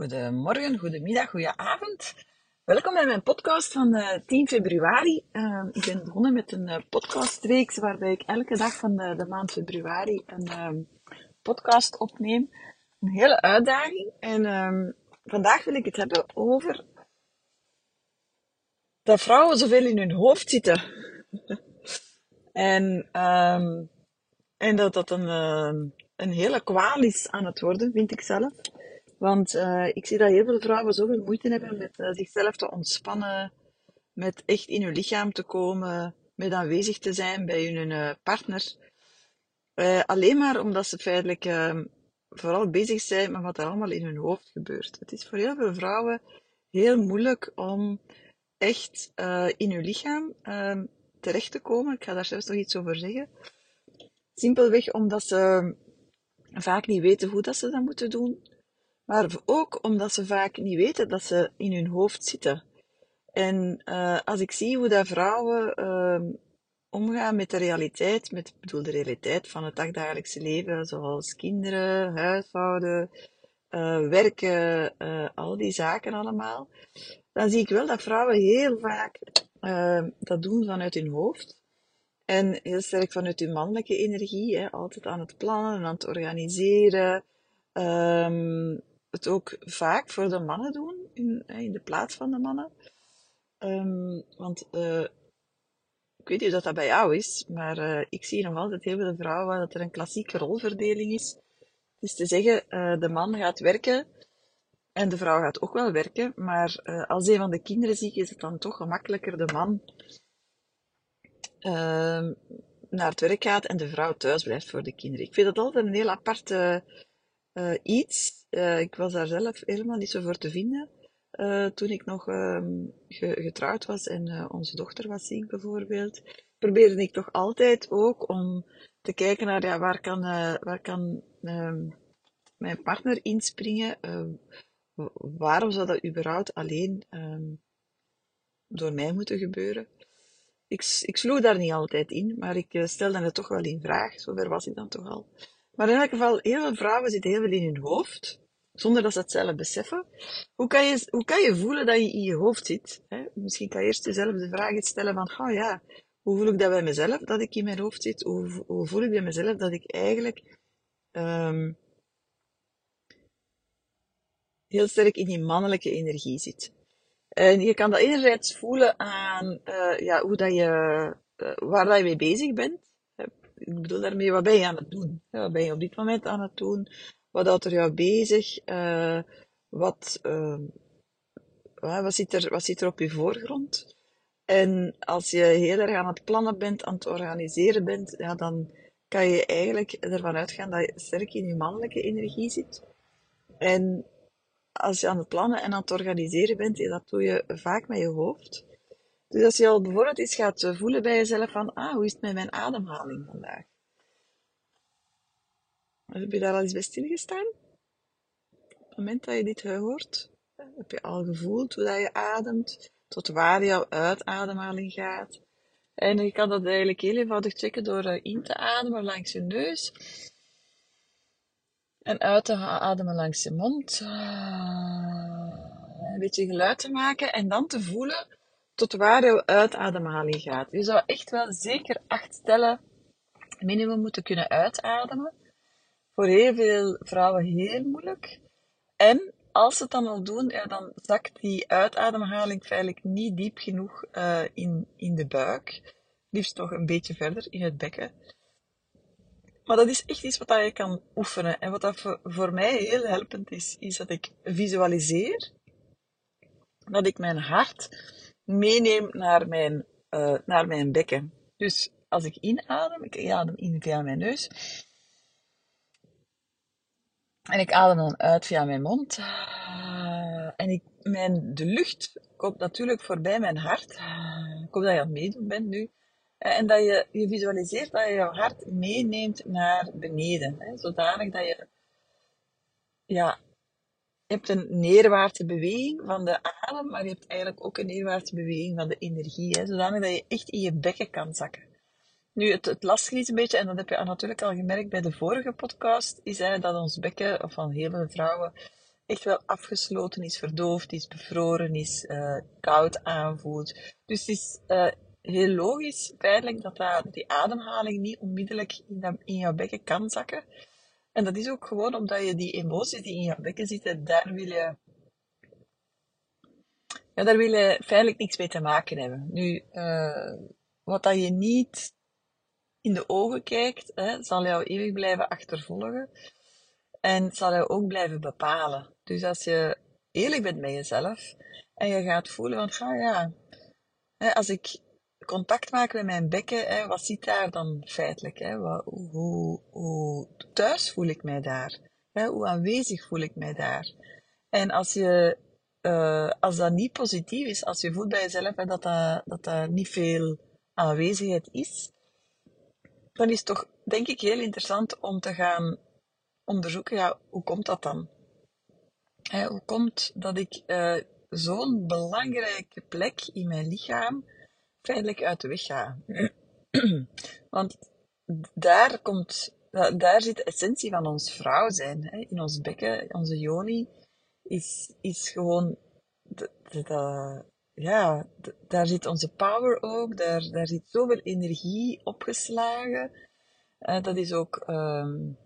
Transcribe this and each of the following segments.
Goedemorgen, goedemiddag, goedenavond. Welkom bij mijn podcast van uh, 10 februari. Uh, ik ben begonnen met een uh, podcastreeks waarbij ik elke dag van de, maand februari een podcast opneem. Een hele uitdaging. En ehm, vandaag wil ik het hebben over dat vrouwen zoveel in hun hoofd zitten. en, en dat dat een, een hele kwaal is aan het worden, vind ik zelf. Want uh, ik zie dat heel veel vrouwen zoveel moeite hebben met uh, zichzelf te ontspannen, met echt in hun lichaam te komen, met aanwezig te zijn bij hun uh, partner. alleen maar omdat ze feitelijk ehm, vooral bezig zijn met wat er allemaal in hun hoofd gebeurt. Het is voor heel veel vrouwen heel moeilijk om echt in hun lichaam ehm, terecht te komen. Ik ga daar zelfs nog iets over zeggen. Simpelweg omdat ze vaak niet weten hoe dat ze dat moeten doen maar ook omdat ze vaak niet weten dat ze in hun hoofd zitten. En uh, als ik zie hoe dat vrouwen uh, omgaan met de realiteit, met bedoel de realiteit van het dagdagelijkse leven, zoals kinderen, huishouden, uh, werken, al die zaken allemaal, dan zie ik wel dat vrouwen heel vaak dat doen vanuit hun hoofd. En heel sterk vanuit hun mannelijke energie, hè, altijd aan het plannen en aan het organiseren. Um, het ook vaak voor de mannen doen, in, in de plaats van de mannen. Um, want uh, ik weet niet of dat bij jou is, maar uh, ik zie nog altijd heel veel vrouwen dat er een klassieke rolverdeling is. Dus te zeggen, uh, de man gaat werken en de vrouw gaat ook wel werken, maar als een van de kinderen ziek is, het dan toch gemakkelijker de man ehm, naar het werk gaat en de vrouw thuis blijft voor de kinderen. Ik vind dat altijd een heel aparte uh, iets. Uh, ik was daar zelf helemaal niet zo voor te vinden. Uh, toen ik nog um, getrouwd was en onze dochter was ziek bijvoorbeeld, probeerde ik toch altijd ook om te kijken naar ja, waar kan, waar kan um, mijn partner inspringen. waarom zou dat überhaupt alleen door mij moeten gebeuren? Ik, ik sloeg daar niet altijd in, maar ik stelde het toch wel in vraag. Zover was ik dan toch al. Maar in elk geval, heel veel vrouwen zitten heel veel in hun hoofd, zonder dat ze het zelf beseffen. Hoe kan je, hoe kan je voelen dat je in je hoofd zit? Hè? Misschien kan je eerst jezelf de vraag stellen van, oh ja, hoe voel ik dat bij mezelf, dat ik in mijn hoofd zit? Hoe, hoe voel ik bij mezelf dat ik eigenlijk um, heel sterk in die mannelijke energie zit? En je kan dat enerzijds voelen aan uh, ja, hoe dat je, uh, waar dat je mee bezig bent ik bedoel daarmee, wat ben je aan het doen? wat ben je op dit moment aan het doen? Wat houdt er jou bezig? Uh, wat, uh, wat, zit er, wat zit er op je voorgrond? En als je heel erg aan het plannen bent, aan het organiseren bent, ja, dan kan je eigenlijk ervan uitgaan dat je sterk in je mannelijke energie zit. En als je aan het plannen en aan het organiseren bent, dat doe je vaak met je hoofd. Dus als je al bijvoorbeeld eens gaat eh, voelen bij jezelf van, ah, hoe is het met mijn ademhaling vandaag? Heb je daar al eens bij stilgestaan? Op het moment dat je dit hoort, heb je al gevoeld hoe dat je ademt, tot waar jouw uitademhaling gaat. En je kan dat eigenlijk heel eenvoudig checken door eh, in te ademen langs je neus en uit te ademen langs je mond. Een beetje geluid te maken en dan te voelen tot waar jouw uitademhaling gaat. Je zou echt wel zeker acht tellen minimum moeten kunnen uitademen. Voor heel veel vrouwen heel moeilijk. En als ze het dan al doen, ja, dan zakt die uitademhaling feitelijk niet diep genoeg uh, in, in de buik. Liefst nog een beetje verder in het bekken. Maar dat is echt iets wat je kan oefenen. En wat voor mij heel helpend is, is dat ik visualiseer. Dat ik mijn hart meeneem naar mijn, uh, naar mijn bekken. Dus als ik inadem, ik adem in via mijn neus. En ik adem dan uit via mijn mond. En ik, mijn, de lucht komt natuurlijk voorbij mijn hart. Ik hoop dat je aan het meedoen bent nu. En dat je, je visualiseert dat je jouw hart meeneemt naar beneden. Hè, zodanig dat je ja, je hebt een neerwaartse beweging van de adem, maar je hebt eigenlijk ook een neerwaartse beweging van de energie, hè, zodanig dat je echt in je bekken kan zakken. Nu, het, het lastige is een beetje, en dat heb je natuurlijk al gemerkt bij de vorige podcast, is dat ons bekken, van heel veel vrouwen, echt wel afgesloten is, verdoofd is, bevroren is, uh, koud aanvoelt. Dus het is uh, heel logisch, feitelijk, dat, dat die ademhaling niet onmiddellijk in, in jouw bekken kan zakken. En dat is ook gewoon omdat je die emoties die in jouw bekken zitten, daar wil je, ja, daar wil je feitelijk niks mee te maken hebben. Nu, uh, wat dat je niet in de ogen kijkt, hè, zal jou eeuwig blijven achtervolgen. En zal jou ook blijven bepalen. Dus als je eerlijk bent met jezelf en je gaat voelen van, ga ja, hè, als ik contact maak met mijn bekken, hè, wat zit daar dan feitelijk? Hè? Hoe, hoe, thuis voel ik mij daar? Hè? Hoe aanwezig voel ik mij daar? En als, je, uh, als dat niet positief is, als je voelt bij jezelf hè, dat, dat, dat niet veel aanwezigheid is, dan is het toch, denk ik, heel interessant om te gaan onderzoeken, ja, hoe komt dat dan? Hè, hoe komt dat ik uh, zo'n belangrijke plek in mijn lichaam feitelijk uit de weg ga? Want daar komt, daar zit de essentie van ons vrouw zijn. Hè? In ons bekken, onze yoni, is, is gewoon, de, ja, daar zit onze power ook, daar, daar zit zoveel energie opgeslagen. Uh, dat is ook um,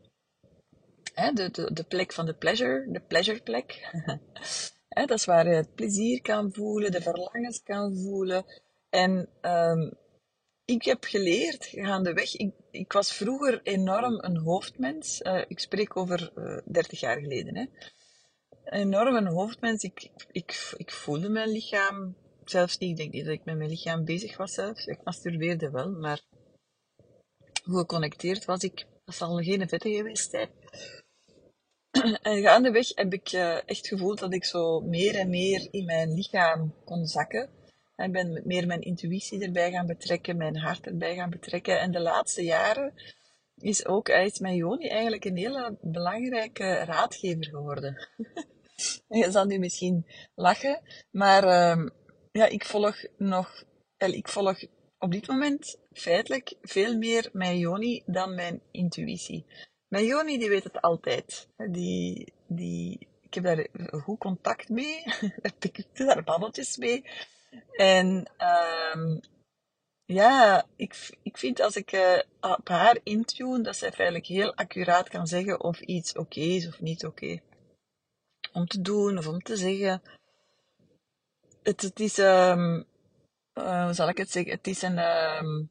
hè, de, de, plek van de pleasure, de pleasure plek. dat is waar je het plezier kan voelen, de verlangens kan voelen. En um, ik heb geleerd gaandeweg, ik, ik was vroeger enorm een hoofdmens. Uh, ik spreek over uh, 30 jaar geleden. Hè. Enorm een hoofdmens. Ik, ik, ik voelde mijn lichaam zelfs niet. Ik denk niet dat ik met mijn lichaam bezig was zelfs. Ik masturbeerde wel, maar hoe geconnecteerd was ik, dat zal geen vette geweest zijn. En gaandeweg heb ik uh, echt gevoeld dat ik zo meer en meer in mijn lichaam kon zakken. Ik ben meer mijn intuïtie erbij gaan betrekken, mijn hart erbij gaan betrekken. En de laatste jaren is ook is mijn Joni eigenlijk een hele belangrijke raadgever geworden. je zal nu misschien lachen, maar uh, ja, ik volg nog, ik volg op dit moment feitelijk veel meer mijn Joni dan mijn intuïtie. Mijn Joni die weet het altijd. Die, die, ik heb daar goed contact mee. ik daar babbeltjes mee. En um, ja, ik, ik vind als ik uh, op haar intune, dat zij feitelijk heel accuraat kan zeggen of iets oké is of niet oké. Om te doen of om te zeggen het, het is, um, hoe zal ik het zeggen? Het is een, um,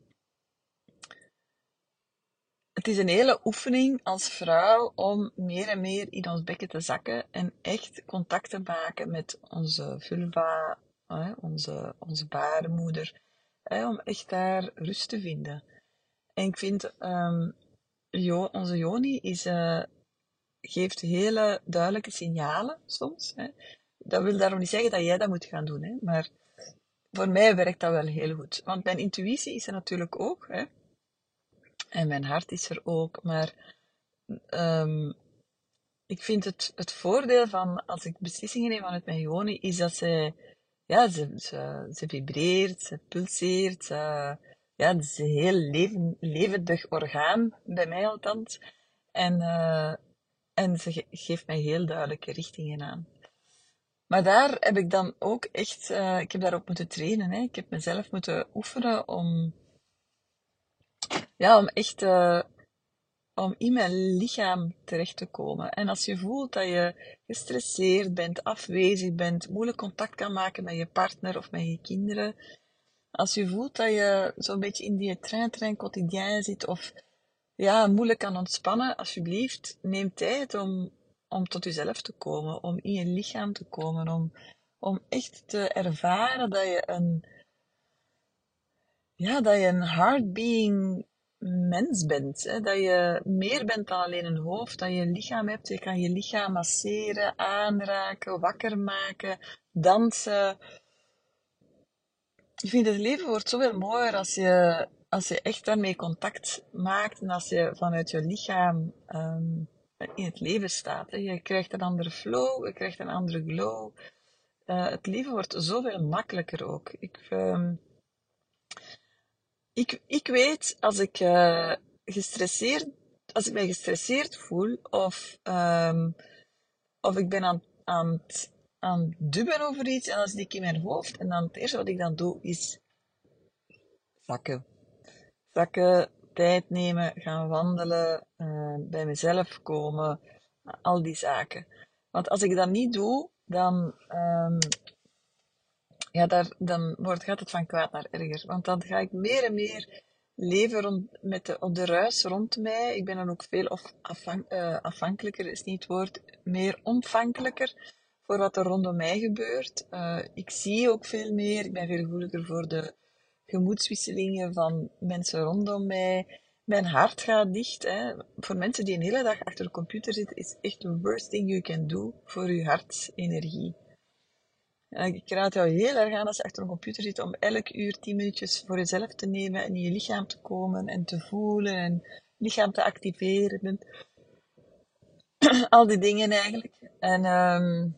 het is een hele oefening als vrouw om meer en meer in ons bekken te zakken en echt contact te maken met onze vulva, onze, onze baarmoeder, om echt daar rust te vinden. En ik vind, jo, onze Joni is, uh, geeft hele duidelijke signalen soms. Hè dat wil daarom niet zeggen dat jij dat moet gaan doen, hè? maar voor mij werkt dat wel heel goed. Want mijn intuïtie is er natuurlijk ook, hè? en mijn hart is er ook, maar um, ik vind het, het voordeel van als ik beslissingen neem vanuit mijn Joni, is dat ze, ja, ze, ze, vibreert, ze pulseert, ja, het is een heel leven, levendig orgaan, bij mij althans. En, uh, en ze geeft mij heel duidelijke richtingen aan. Maar daar heb ik dan ook echt, uh, ik heb daar ook moeten trainen. Hè. Ik heb mezelf moeten oefenen om, ja, om echt, uh, om in mijn lichaam terecht te komen. En als je voelt dat je gestresseerd bent, afwezig bent, moeilijk contact kan maken met je partner of met je kinderen. Als je voelt dat je zo'n beetje in die trein-trein quotidien zit of ja, moeilijk kan ontspannen, alsjeblieft, neem tijd om om tot jezelf te komen, om in je lichaam te komen, om, om echt te ervaren dat je een, ja, dat je een hard-being mens bent. Hè? Dat je meer bent dan alleen een hoofd, dat je een lichaam hebt. Je kan je lichaam masseren, aanraken, wakker maken, dansen. Ik vind het leven wordt zoveel mooier als je, als je echt daarmee contact maakt en als je vanuit je lichaam um, in het leven staat. Hè. Je krijgt een andere flow, je krijgt een andere glow. Uh, het leven wordt zoveel makkelijker ook. Ik, uh, ik, ik weet als ik uh, gestresseerd, als ik mij gestresseerd voel of, um, of ik ben aan aan het, aan dubben over iets en dan zit ik in mijn hoofd en dan het eerste wat ik dan doe is zakken. Zakken, tijd nemen, gaan wandelen, uh, bij mezelf komen, al die zaken. Want als ik dat niet doe, dan, um, ja, daar, dan wordt, gaat het van kwaad naar erger. Want dan ga ik meer en meer leven rond, met de, op de ruis rond mij. Ik ben dan ook veel of uh, afhankelijker, is niet het woord, meer ontvankelijker voor wat er rondom mij gebeurt. Uh, ik zie ook veel meer, ik ben veel gevoeliger voor de gemoedswisselingen van mensen rondom mij. Mijn hart gaat dicht. Hè. Voor mensen die een hele dag achter de computer zitten, is echt the worst thing you can do voor je Ik raad jou heel erg aan als je achter een computer zit om elk uur tien minuutjes voor jezelf te nemen en in je lichaam te komen en te voelen en je lichaam te activeren. Al die dingen eigenlijk. En, um,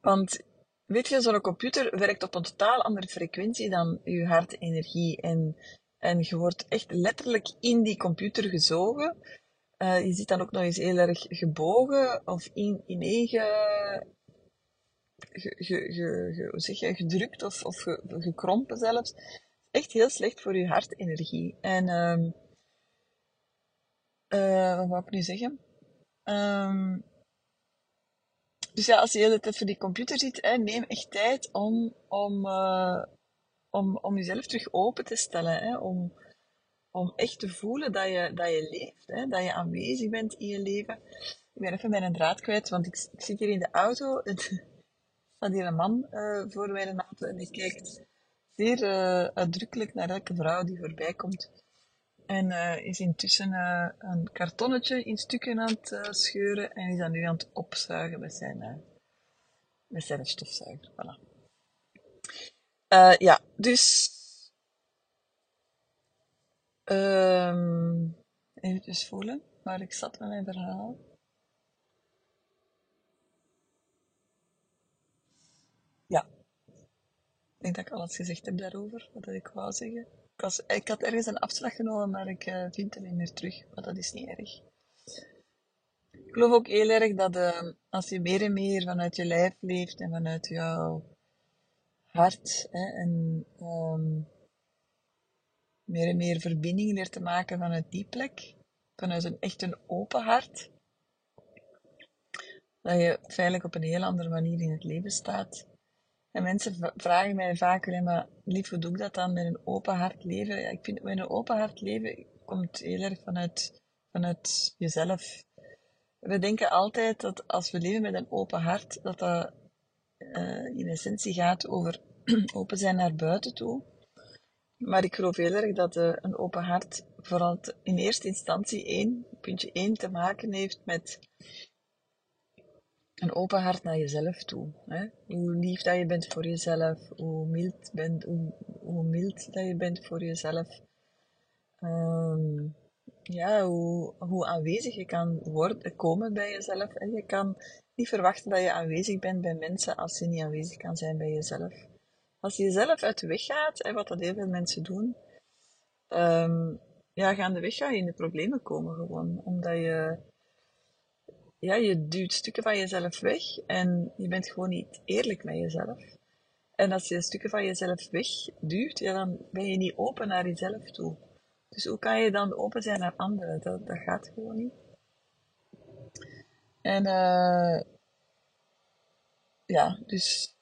want weet je, zo'n computer werkt op een totaal andere frequentie dan je hartenergie. En, en je wordt echt letterlijk in die computer gezogen. Uh, je zit dan ook nog eens heel erg gebogen of in, ineen zeg je, gedrukt of, of ge, gekrompen zelfs. Echt heel slecht voor je hartenergie. En um, wat wou ik nu zeggen? Um, dus ja, als je de hele tijd voor die computer zit, hè, neem echt tijd om, om, uh, om, om jezelf terug open te stellen. Hè, om, om echt te voelen dat je, dat je leeft, hè, dat je aanwezig bent in je leven. Ik ben even mijn draad kwijt, want ik, ik zit hier in de auto. staat hier een man uh, voor mijn auto en die kijkt zeer uh, uitdrukkelijk naar elke vrouw die voorbij komt. En uh, is intussen een kartonnetje in stukken aan het scheuren en is dan nu aan het opzuigen met zijn, met zijn stofzuiger. Voilà. ja, dus um, even voelen waar ik zat met mijn verhaal. Ja. Ik denk dat ik alles gezegd heb daarover, wat ik wou zeggen. Ik, was, ik had ergens een afslag genomen, maar ik uh, vind het niet meer terug. Maar dat is niet erg. Ik geloof ook heel erg dat uh, als je meer en meer vanuit je lijf leeft en vanuit jouw hart hè, en um, meer en meer verbinding leert te maken vanuit die plek, vanuit een echt een open hart, dat je feitelijk op een heel andere manier in het leven staat. En mensen vragen mij vaak, maar lief, hoe doe ik dat dan met een open hart leven? Ja, ik vind met een open hart leven komt heel erg vanuit, vanuit jezelf. We denken altijd dat als we leven met een open hart, dat dat uh, in essentie gaat over open zijn naar buiten toe. Maar ik geloof heel erg dat uh, een open hart vooral in eerste instantie één, puntje één, te maken heeft met een open hart naar jezelf toe. Hè? Hoe lief dat je bent voor jezelf, hoe mild, bent, hoe, mild dat je bent voor jezelf. Um, ja, hoe, hoe aanwezig je kan worden, komen bij jezelf. En je kan niet verwachten dat je aanwezig bent bij mensen als je niet aanwezig kan zijn bij jezelf. Als je jezelf uit de weg gaat, hè, wat dat heel veel mensen doen, um, ja, gaandeweg ga je in de problemen komen gewoon. Omdat je ja, je duwt stukken van jezelf weg en je bent gewoon niet eerlijk met jezelf. En als je stukken van jezelf wegduwt, ja, dan ben je niet open naar jezelf toe. Dus hoe kan je dan open zijn naar anderen? Dat, dat gaat gewoon niet. En uh, ja, dus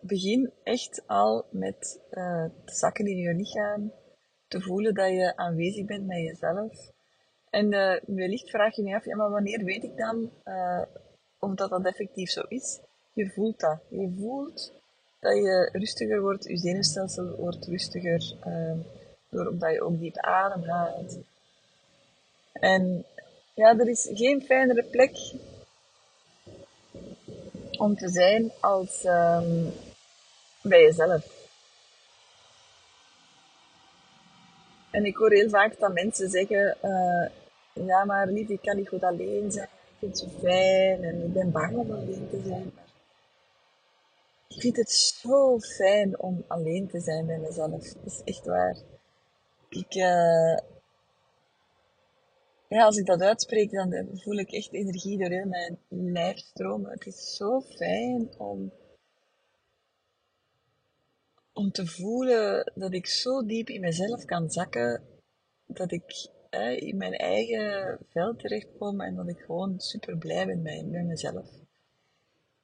begin echt al met uh, te zakken in je lichaam, te voelen dat je aanwezig bent met jezelf. En uh, wellicht vraag je je af, ja, maar wanneer weet ik dan uh, of dat, dat effectief zo is? Je voelt dat. Je voelt dat je rustiger wordt, je zenuwstelsel wordt rustiger, uh, doordat je ook diep ademhaalt. En ja, er is geen fijnere plek om te zijn als um, bij jezelf. En ik hoor heel vaak dat mensen zeggen, ja, maar lief, ik kan niet goed alleen zijn. Ik vind het zo fijn en ik ben bang om alleen te zijn. Maar ik vind het zo fijn om alleen te zijn bij mezelf. Dat is echt waar. Ik, uh, ja, als ik dat uitspreek, dan voel ik echt energie door heel mijn lijf stromen. Het is zo fijn om, om te voelen dat ik zo diep in mezelf kan zakken, dat ik in mijn eigen veld terechtkom en dat ik gewoon super blij ben met, mezelf.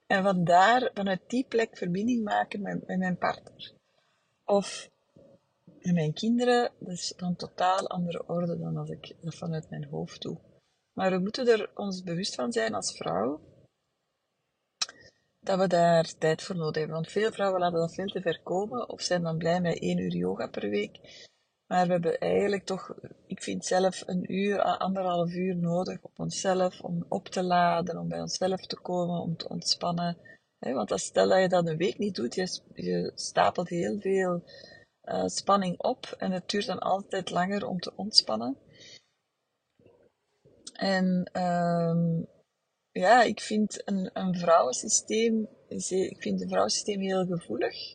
En vandaar, vanuit die plek verbinding maken met, met mijn partner. Of met mijn kinderen, dat is dan totaal andere orde dan als ik dat vanuit mijn hoofd doe. Maar we moeten er ons bewust van zijn als vrouw, dat we daar tijd voor nodig hebben. Want veel vrouwen laten dat veel te ver komen, of zijn dan blij met één uur yoga per week. Maar we hebben eigenlijk toch, ik vind zelf een uur, anderhalf uur nodig op onszelf, om op te laden, om bij onszelf te komen, om te ontspannen. Want als stel dat je dat een week niet doet, je, stapelt heel veel uh, spanning op en het duurt dan altijd langer om te ontspannen. En um, ja, ik vind een, een vrouwensysteem, ik vind een vrouwensysteem heel gevoelig.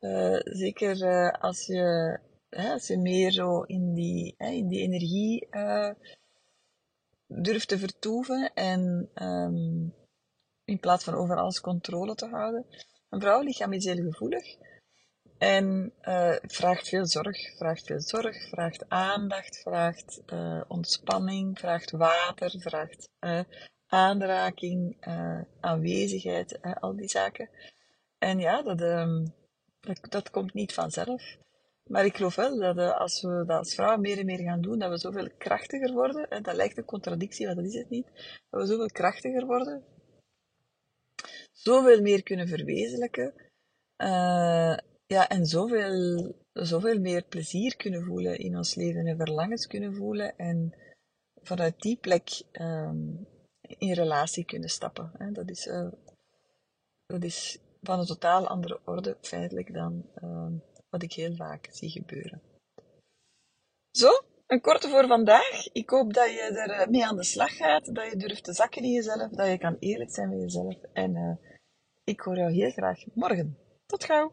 Uh, zeker uh, als je je meer zo in die, in die energie uh, durft te vertoeven en um, in plaats van over alles controle te houden. Een vrouwenlichaam is heel gevoelig en uh, vraagt veel zorg, vraagt veel zorg, vraagt aandacht, vraagt uh, ontspanning, vraagt water, vraagt aanraking, aanwezigheid, al die zaken. En ja, dat, dat, dat komt niet vanzelf. Maar ik geloof wel dat uh, als we dat als vrouwen meer en meer gaan doen, dat we zoveel krachtiger worden. En dat lijkt een contradictie, maar dat is het niet. Dat we zoveel krachtiger worden. Zoveel meer kunnen verwezenlijken. Uh, ja, en zoveel, zoveel meer plezier kunnen voelen in ons leven en verlangens kunnen voelen. En vanuit die plek um, in relatie kunnen stappen. Dat, is, uh, dat is van een totaal andere orde feitelijk dan... Uh, wat ik heel vaak zie gebeuren. Zo, een korte voor vandaag. Ik hoop dat je er eh, mee aan de slag gaat, dat je durft te zakken in jezelf, dat je kan eerlijk zijn met jezelf. En uh, ik hoor jou heel graag morgen. Tot gauw!